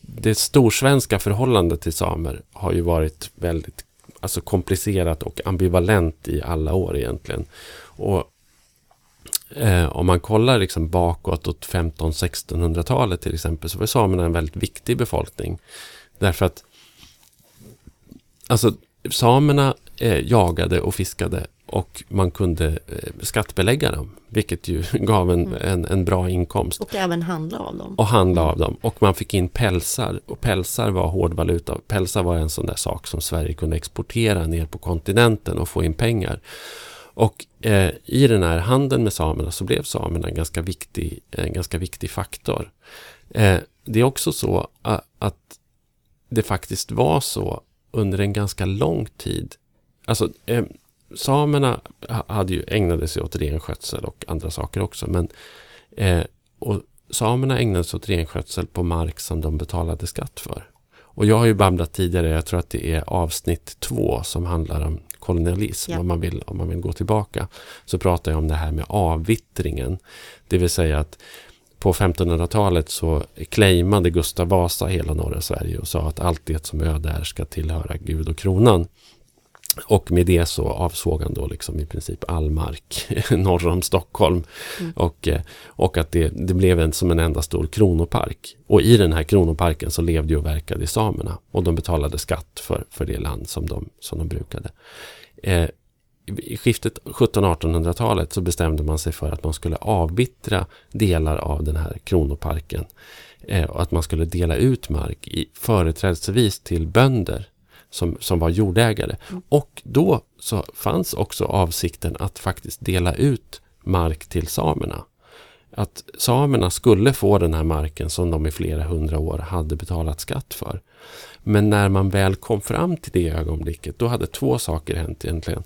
det storsvenska förhållandet till samer har ju varit väldigt alltså komplicerat och ambivalent i alla år egentligen. Och Eh, om man kollar liksom bakåt åt 1500-1600-talet till exempel så var samerna en väldigt viktig befolkning. Därför att alltså, samerna eh, jagade och fiskade och man kunde eh, skattbelägga dem, vilket ju gav en, mm. en, en, bra inkomst. Och även handla av dem. Och handla av dem. Och man fick in pälsar. Och pälsar var hårdvaluta. Pälsar var en sån där sak som Sverige kunde exportera ner på kontinenten och få in pengar. Och eh, i den här handeln med samerna så blev samerna en ganska viktig, en ganska viktig faktor. Eh, det är också så att det faktiskt var så under en ganska lång tid. Alltså eh, samerna hade ju, ägnade sig åt renskötsel och andra saker också. Men, eh, och samerna ägnade sig åt renskötsel på mark som de betalade skatt för. Och jag har ju babblat tidigare, jag tror att det är avsnitt två som handlar om kolonialism, ja. om, man vill, om man vill gå tillbaka, så pratar jag om det här med avvittringen. Det vill säga att på 1500-talet så claimade Gustav Vasa hela norra Sverige och sa att allt det som är där ska tillhöra Gud och kronan. Och med det så avsåg han då liksom i princip all mark norr om Stockholm. Mm. Och, eh, och att det, det blev en, som en enda stor kronopark. Och i den här kronoparken så levde och verkade samerna. Och de betalade skatt för, för det land som de, som de brukade. Eh, i skiftet 1700-1800-talet så bestämde man sig för att man skulle avbittra delar av den här kronoparken. Eh, och att man skulle dela ut mark i, företrädesvis till bönder som, som var jordägare. Mm. Och då så fanns också avsikten att faktiskt dela ut mark till samerna. Att samerna skulle få den här marken som de i flera hundra år hade betalat skatt för. Men när man väl kom fram till det ögonblicket, då hade två saker hänt egentligen.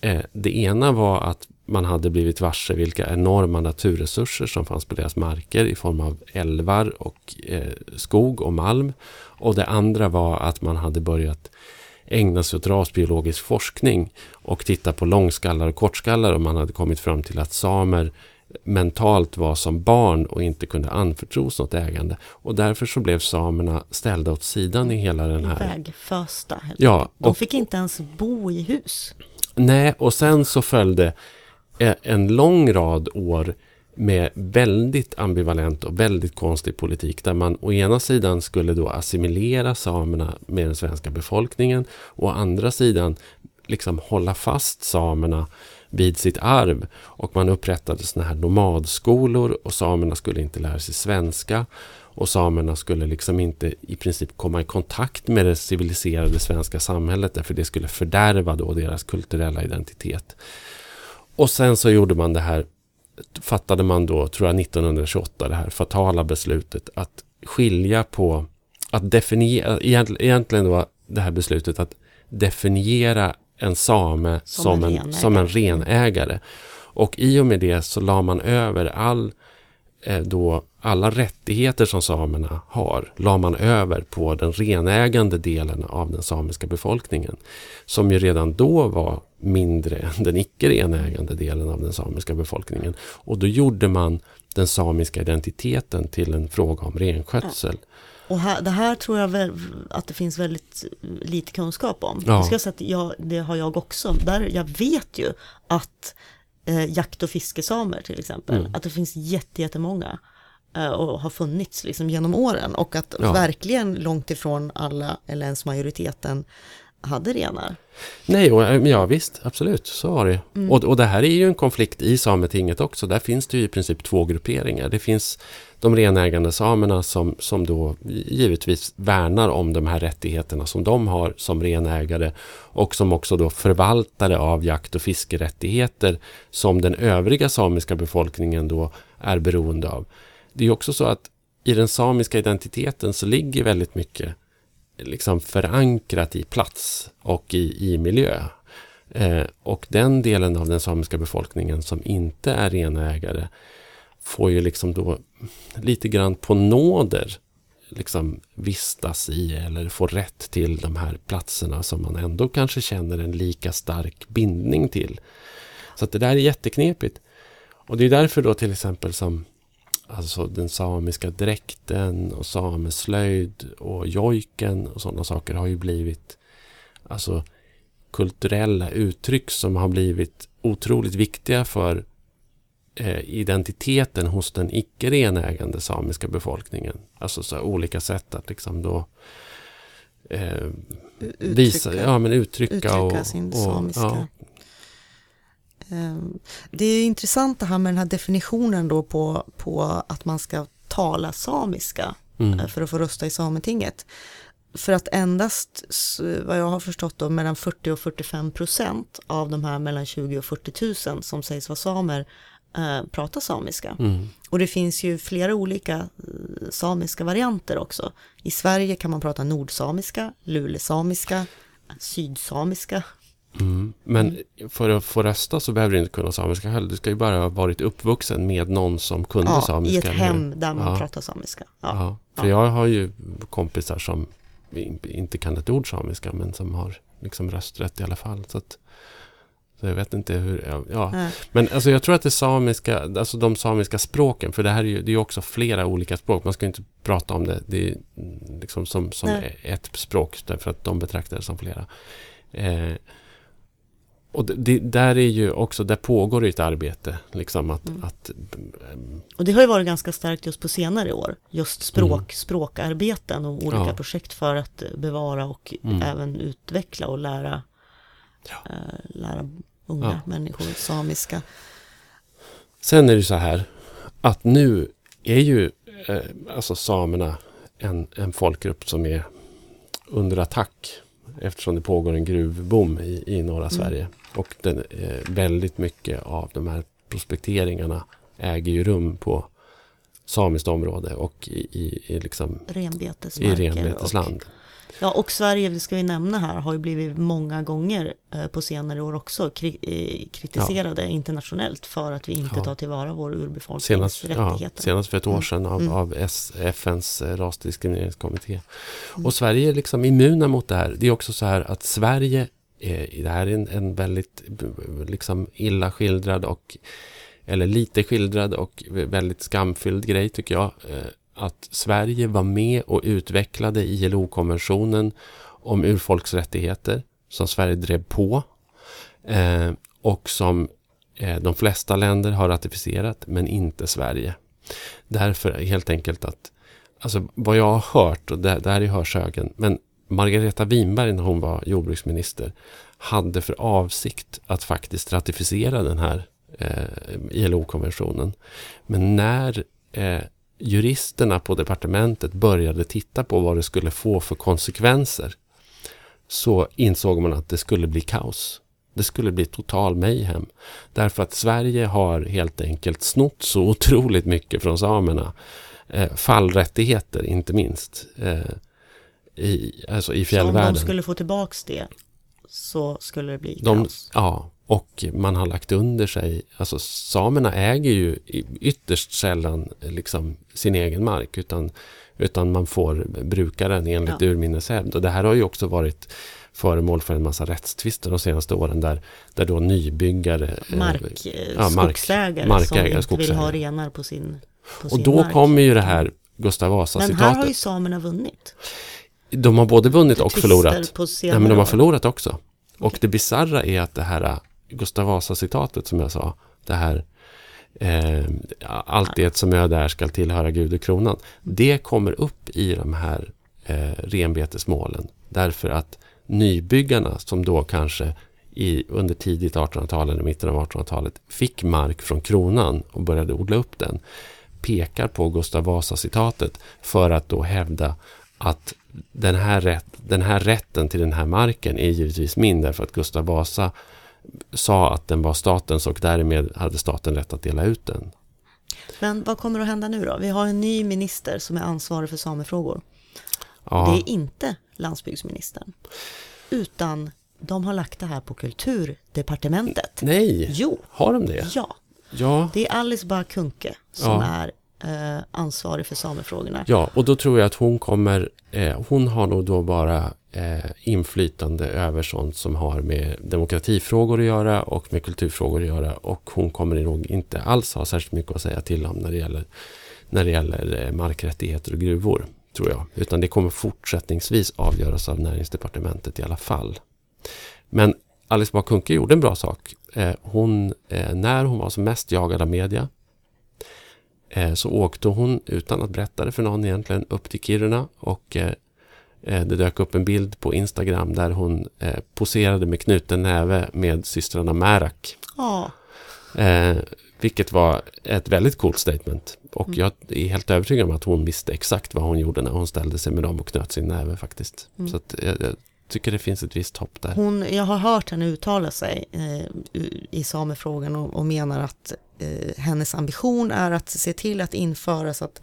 Eh, det ena var att man hade blivit varse vilka enorma naturresurser som fanns på deras marker i form av älvar och eh, skog och malm. Och det andra var att man hade börjat ägna sig åt rasbiologisk forskning och titta på långskallar och kortskallar och man hade kommit fram till att samer mentalt var som barn och inte kunde anförtros något ägande. Och därför så blev samerna ställda åt sidan i hela den här... Vägfösta. Ja, De fick inte ens bo i hus. Nej, och sen så följde en lång rad år med väldigt ambivalent och väldigt konstig politik där man å ena sidan skulle då assimilera samerna med den svenska befolkningen och å andra sidan liksom hålla fast samerna vid sitt arv och man upprättade såna här nomadskolor och samerna skulle inte lära sig svenska och samerna skulle liksom inte i princip komma i kontakt med det civiliserade svenska samhället därför det skulle fördärva då deras kulturella identitet. Och sen så gjorde man det här, fattade man då, tror jag 1928, det här fatala beslutet att skilja på, att definiera, egentligen då det här beslutet att definiera en same som, som en, en som en renägare. Och i och med det så la man över all eh, då alla rättigheter som samerna har la man över på den renägande delen av den samiska befolkningen. Som ju redan då var mindre än den icke renägande delen av den samiska befolkningen. Och då gjorde man den samiska identiteten till en fråga om renskötsel. Ja. Och här, det här tror jag väl att det finns väldigt lite kunskap om. Ja. Jag ska säga att jag, det har jag också. Där jag vet ju att eh, jakt och fiskesamer till exempel, mm. att det finns jättemånga eh, och har funnits liksom genom åren och att ja. verkligen långt ifrån alla eller ens majoriteten hade renar. Nej, och, eh, ja visst, absolut, så var det. Mm. Och, och det här är ju en konflikt i Sametinget också. Där finns det ju i princip två grupperingar. Det finns de renägande samerna som, som då givetvis värnar om de här rättigheterna som de har som renägare och som också då förvaltare av jakt och fiskerättigheter som den övriga samiska befolkningen då är beroende av. Det är också så att i den samiska identiteten så ligger väldigt mycket liksom förankrat i plats och i, i miljö. Eh, och den delen av den samiska befolkningen som inte är renägare får ju liksom då lite grann på nåder liksom vistas i eller få rätt till de här platserna som man ändå kanske känner en lika stark bindning till. Så att det där är jätteknepigt. Och det är därför då till exempel som alltså den samiska dräkten och sameslöjd och jojken och sådana saker har ju blivit alltså kulturella uttryck som har blivit otroligt viktiga för eh, identiteten hos den icke renägande samiska befolkningen. Alltså så olika sätt att liksom då eh, visa, ja men uttrycka, uttrycka och, sin och, samiska. Ja. Ehm, det är intressant det här med den här definitionen då på, på att man ska tala samiska mm. Eh, för att få rösta i Sametinget. För att endast, vad jag har förstått då, mellan 40 och 45 procent av de här mellan 20 och 40 000 som sägs vara samer eh, pratar samiska. Mm. Och det finns ju flera olika eh, samiska varianter också. I Sverige kan man prata nordsamiska, lulesamiska, sydsamiska. Mm. Men för att få rösta så behöver du inte kunna samiska heller. Du ska ju bara ha varit uppvuxen med någon som kunde ja, samiska. i ett hem där man ja. pratar samiska. Ja. ja. För jag har ju kompisar som inte kan ett ord samiska men som har liksom rösträtt i alla fall. Så att, Så jag vet inte hur, ja. Mm. Men alltså jag tror att det samiska, alltså de samiska språken, för det här är ju det är också flera olika språk. Man ska inte prata om det, det är liksom som, som ett språk, därför att de betraktar det som flera. Eh, och det, där är ju också, där pågår ett arbete. Liksom att, mm. att, och det har ju varit ganska starkt just på senare år. Just språk, mm. språkarbeten och olika ja. projekt för att bevara och mm. även utveckla och lära, ja. äh, lära unga ja. människor samiska. Sen är det så här att nu är ju eh, alltså samerna en, en folkgrupp som är under attack eftersom det pågår en gruvboom i, i norra mm. Sverige. Och den, eh, väldigt mycket av de här prospekteringarna äger ju rum på samiskt område och i, i, i, liksom, i renbetesland. Ja, och Sverige, det ska vi nämna här, har ju blivit många gånger eh, på senare år också kri, eh, kritiserade ja. internationellt för att vi inte ja. tar tillvara vår urbefolknings senast, rättigheter. Ja, senast för ett år mm. sedan av, mm. av FNs eh, rasdiskrimineringskommitté. Mm. Och Sverige är liksom immuna mot det här. Det är också så här att Sverige det här är en, en väldigt liksom illa skildrad och eller lite skildrad och väldigt skamfylld grej tycker jag. Att Sverige var med och utvecklade ILO-konventionen om urfolksrättigheter som Sverige drev på eh, och som eh, de flesta länder har ratificerat men inte Sverige. Därför helt enkelt att Alltså vad jag har hört, och det, det här är hörsägen, men Margareta Winberg när hon var jordbruksminister hade för avsikt att faktiskt ratificera den här eh, ILO-konventionen. Men när eh, juristerna på departementet började titta på vad det skulle få för konsekvenser så insåg man att det skulle bli kaos. Det skulle bli total mayhem. Därför att Sverige har helt enkelt snott så otroligt mycket från samerna. Eh, fallrättigheter inte minst. Eh, i, alltså i fjällvärlden. Så om de skulle få tillbaks det så skulle det bli de, kaos? Ja, och man har lagt under sig, alltså samerna äger ju ytterst sällan liksom sin egen mark utan, utan man får bruka den enligt ja. urminneshävd. Och det här har ju också varit föremål för en massa rättstvister de senaste åren där, där då nybyggare, eh, mark, ja, mark, skogsägare markägare, som inte skogsägare. vill ha renar på sin, på Och då mark. kommer ju det här Gustav Vasa-citatet. Men här har ju samerna vunnit. De har både vunnit och förlorat. Ja, men de har förlorat också. Och det bizarra är att det här Gustav Vasa-citatet som jag sa, det här eh, allt det som är där ska tillhöra Gud och kronan. Det kommer upp i de här eh, renbetesmålen. Därför att nybyggarna som då kanske i, under tidigt 1800-tal eller mitten av 1800-talet fick mark från kronan och började odla upp den pekar på Gustav Vasa-citatet för att då hävda att den här, rätt, den här rätten till den här marken är givetvis min därför att Gustav Vasa sa att den var statens och därmed hade staten rätt att dela ut den. Men vad kommer att hända nu då? Vi har en ny minister som är ansvarig för samefrågor. Ja. Det är inte landsbygdsministern. Utan de har lagt det här på kulturdepartementet. Nej, jo. har de det? Ja. ja. Det är Alice Bah Kuhnke som ja. är eh, ansvarig för samefrågorna. Ja, och då tror jag att hon kommer, eh, hon har nog då bara eh, inflytande över sånt som har med demokratifrågor att göra och med kulturfrågor att göra och hon kommer nog inte alls ha särskilt mycket att säga till om när det gäller, när det gäller eh, markrättigheter och gruvor, tror jag. Utan det kommer fortsättningsvis avgöras av näringsdepartementet i alla fall. Men Alice Bah Kuhnke gjorde en bra sak. Eh, hon, eh, när hon var som mest jagad av media så åkte hon utan att berätta det för någon egentligen upp till Kiruna och eh, eh, det dök upp en bild på Instagram där hon poserade med knuten näve med systrarna Märak. Ja. vilket var ett väldigt coolt statement. Och mm. jag är helt övertygad om att hon visste exakt vad hon gjorde när hon ställde sig med dem och knöt sin näve faktiskt. Mm. Så att, jag, tycker det finns ett visst hopp där. Hon, jag har hört henne uttala sig eh, i samefrågan och, och menar att eh, hennes ambition är att se till att införa så att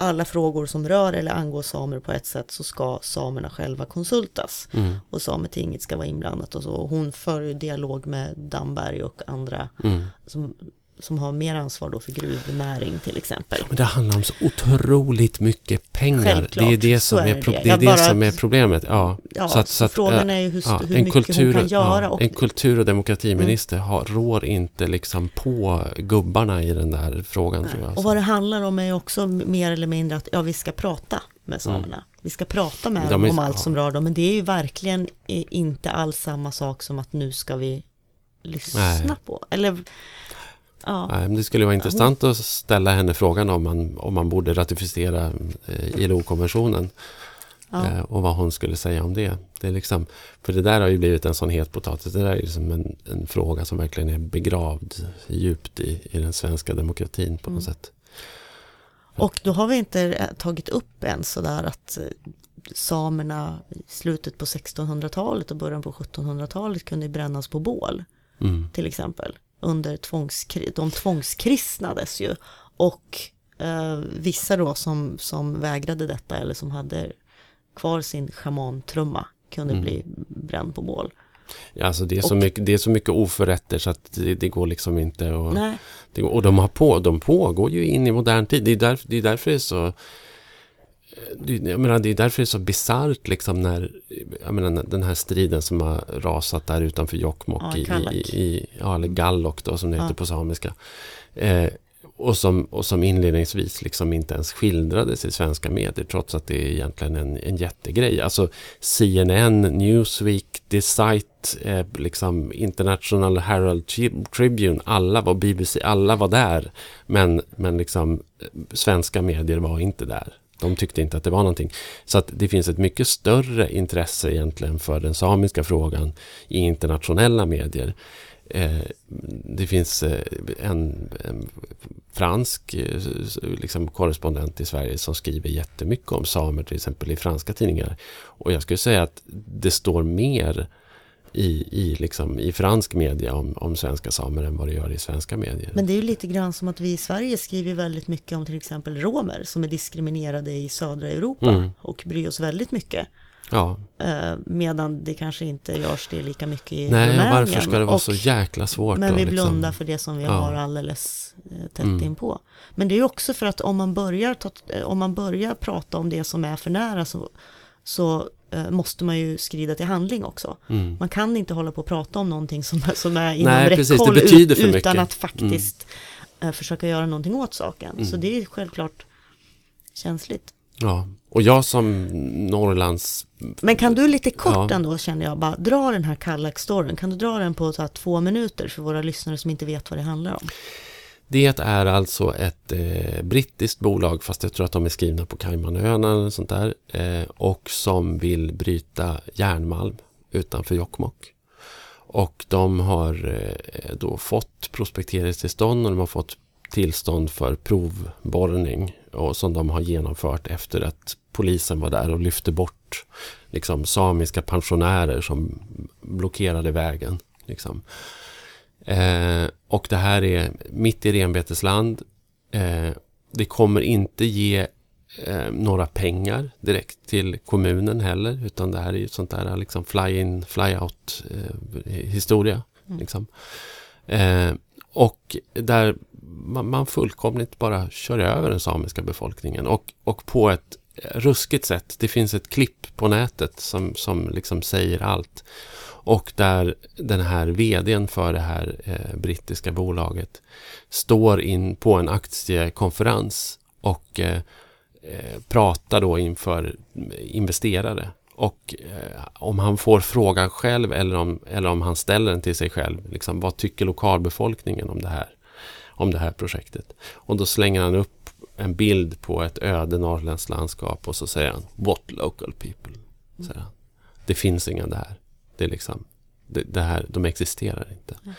alla frågor som rör eller angår samer på ett sätt så ska samerna själva konsultas. Mm. Och Sametinget ska vara inblandat och så. Hon för dialog med Damberg och andra mm. som som har mer ansvar då för gruvnäring till exempel. Men det handlar om så otroligt mycket pengar. Självklart, det är det som, är, är, det. Det är, det som är problemet. Ja. Ja, så att, så att, frågan är ju hur, ja, hur mycket kultur, hon kan göra. Ja, och, en kultur och demokratiminister mm. har, rår inte liksom på gubbarna i den där frågan. Tror jag. Och vad det handlar om är också mer eller mindre att ja, vi ska prata med samerna. Mm. Vi ska prata med dem om allt som rör dem. Men det är ju verkligen inte alls samma sak som att nu ska vi lyssna Nej. på. Eller, ja. Nej, det skulle vara intressant att ställa henne frågan om man, om man borde ratificera eh, ILO-konventionen. Ja. Eh, och vad hon skulle säga om det. det är liksom, för det där har ju blivit en sån het potatis. Det där är liksom en, en fråga som verkligen är begravd djupt i, i den svenska demokratin på något mm. sätt. Och då har vi inte eh, tagit upp än sådär att samerna i slutet på 1600-talet och början på 1700-talet kunde brännas på bål. Mm. Till exempel. Under tvångskri de tvångskristnades ju. Och eh, vissa då som, som vägrade detta eller som hade kvar sin schamantrumma kunde mm. bli bränd på bål. Ja, alltså det, är så och, mycket, det är så mycket oförrätter så att det, det går liksom inte och, det, och de, har på, de pågår ju in i modern tid. Det är, därför, det är därför det är så jag menar, det är därför det är så bisarrt liksom när jag menar, den här striden som har rasat där utanför Jokkmokk ja, i, i, ja, eller Gallok då som det heter ja. på samiska. Eh, och, som, och som inledningsvis liksom inte ens skildrades i svenska medier trots att det är egentligen en, en jättegrej. Alltså CNN, Newsweek, The Site, eh, liksom International Herald Tribune, alla var BBC, alla var där. Men, men liksom eh, svenska medier var inte där. De tyckte inte att det var någonting. Så att det finns ett mycket större intresse egentligen för den samiska frågan i internationella medier. Eh, det finns eh, en, en fransk eh, liksom, korrespondent i Sverige som skriver jättemycket om samer till exempel i franska tidningar. Och jag skulle säga att det står mer i, i, liksom, i fransk media om, om svenska samer än vad det gör i svenska medier. Men det är ju lite grann som att vi i Sverige skriver väldigt mycket om till exempel romer som är diskriminerade i södra Europa mm. och bryr oss väldigt mycket. Ja. Eh, medan det kanske inte görs det lika mycket i Nej, Rumänien. varför ska det vara och, så jäkla svårt? Men vi liksom... blundar för det som vi ja. har alldeles eh, tätt mm. inpå. Men det är ju också för att om man, börjar ta, om man börjar prata om det som är för nära så, så Eh, måste man ju skrida till handling också. Mm. Man kan inte hålla på och prata om någonting som, som är inom Nej, räckhåll ut, utan mycket. att faktiskt mm. försöka göra någonting åt saken. Mm. Så det är självklart känsligt. Ja, och jag som Norrlands... Men kan du lite kort ja. ändå känner jag bara dra den här Kallak-storyn. Kan du dra den på så två minuter för våra lyssnare som inte vet vad det handlar om? Det är alltså ett eh, brittiskt bolag, fast jag tror att de är skrivna på Caymanöarna eller sånt där. Eh, och som vill bryta järnmalm utanför Jokkmokk. Och de har eh, då fått prospekteringstillstånd och de har fått tillstånd för provborrning. Och som de har genomfört efter att polisen var där och lyfte bort liksom, samiska pensionärer som blockerade vägen. Liksom. Eh, och det här är mitt i renbetesland. Eh, det kommer inte ge eh, några pengar direkt till kommunen heller. Utan det här är ju sånt där liksom fly-in, fly-out eh, historia. Mm. Liksom. Eh, och där man, man fullkomligt bara kör över den samiska befolkningen. Och, och på ett ruskigt sätt. Det finns ett klipp på nätet som, som liksom säger allt. Och där den här vdn för det här eh, brittiska bolaget står in på en aktiekonferens och eh, eh, pratar då inför investerare. Och eh, om han får frågan själv eller om, eller om han ställer den till sig själv. Liksom, vad tycker lokalbefolkningen om det här? Om det här projektet. Och då slänger han upp en bild på ett öde norrländskt landskap och så säger han What local people? Säger han. Det finns inga där. Det är liksom, det, det här, de existerar inte. Mm.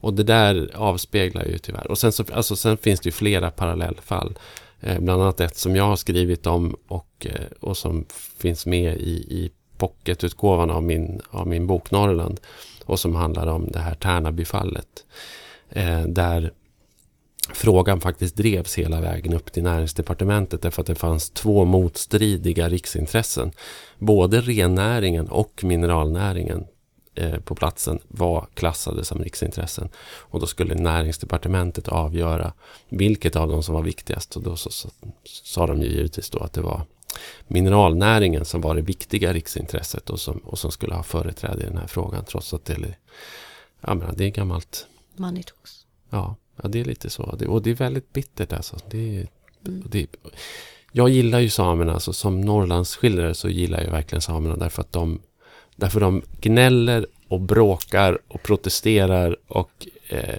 Och det där avspeglar ju tyvärr. Och sen, så, alltså, sen finns det ju flera parallellfall. Eh, bland annat ett som jag har skrivit om och, eh, och som finns med i, i pocketutgåvan av min, av min bok Norrland. Och som handlar om det här Tärnabyfallet. Eh, där frågan faktiskt drevs hela vägen upp till näringsdepartementet därför att det fanns två motstridiga riksintressen. Både rennäringen och mineralnäringen eh, på platsen var klassade som riksintressen. Och då skulle näringsdepartementet avgöra vilket av dem som var viktigast. Och då så, så, sa de ju givetvis då att det var mineralnäringen som var det viktiga riksintresset och som, och som skulle ha företräde i den här frågan. Trots att det, ja, det är gammalt. Talks. Ja, ja, det är lite så. Det, och det är väldigt bittert alltså. Det, mm. det, jag gillar ju samerna, alltså, som Norrlandsskildrare så gillar jag verkligen samerna därför att de, därför de gnäller och bråkar och protesterar och eh,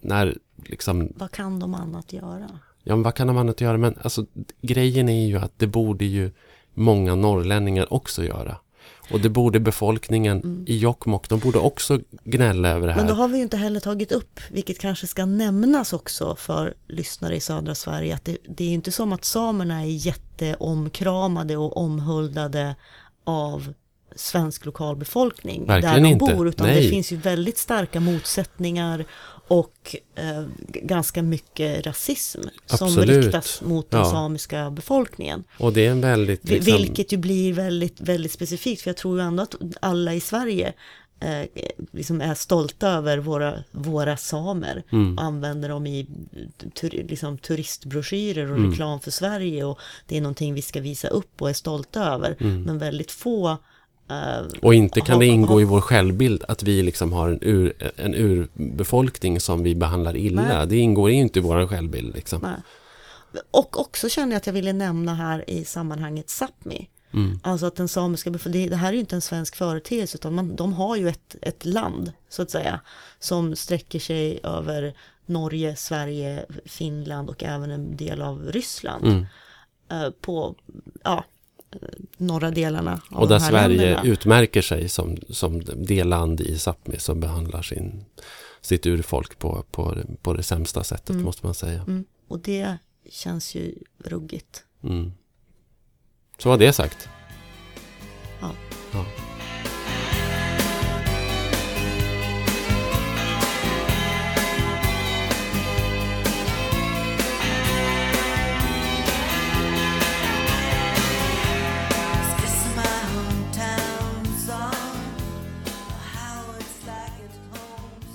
när liksom... Vad kan de annat göra? Ja, men vad kan de annat göra? Men alltså, grejen är ju att det borde ju många norrlänningar också göra. Och det borde befolkningen mm. i Jokkmokk, de borde också gnälla över det här. Men då har vi ju inte heller tagit upp, vilket kanske ska nämnas också för lyssnare i södra Sverige, att det, det är inte som att samerna är jätteomkramade och omhuldade av svensk lokalbefolkning Verkligen där de inte. bor, utan Nej. det finns ju väldigt starka motsättningar och eh, ganska mycket rasism Absolut. som riktas mot den ja. samiska befolkningen. Och det är en väldigt... Liksom... Vilket ju blir väldigt, väldigt specifikt, för jag tror ju ändå att alla i Sverige eh, liksom är stolta över våra, våra samer mm. och använder dem i tur, liksom, turistbroschyrer och mm. reklam för Sverige och det är någonting vi ska visa upp och är stolta över. Mm. Men väldigt få och inte kan det ingå i vår självbild att vi liksom har en, ur, en urbefolkning som vi behandlar illa. Nej. Det ingår inte i vår självbild. Liksom. Och också känner jag att jag ville nämna här i sammanhanget Sápmi. Mm. Alltså att den samiska befolkningen, det här är ju inte en svensk företeelse utan man, de har ju ett, ett land så att säga som sträcker sig över Norge, Sverige, Finland och även en del av Ryssland. Mm. Uh, på, ja, norra delarna. Av och där Sverige länderna. utmärker sig som, som det land i Sápmi som behandlar sin, sitt urfolk på, på, på det sämsta sättet mm. måste man säga. Mm. Och det känns ju ruggigt. Mm. Så var det sagt. Ja. ja.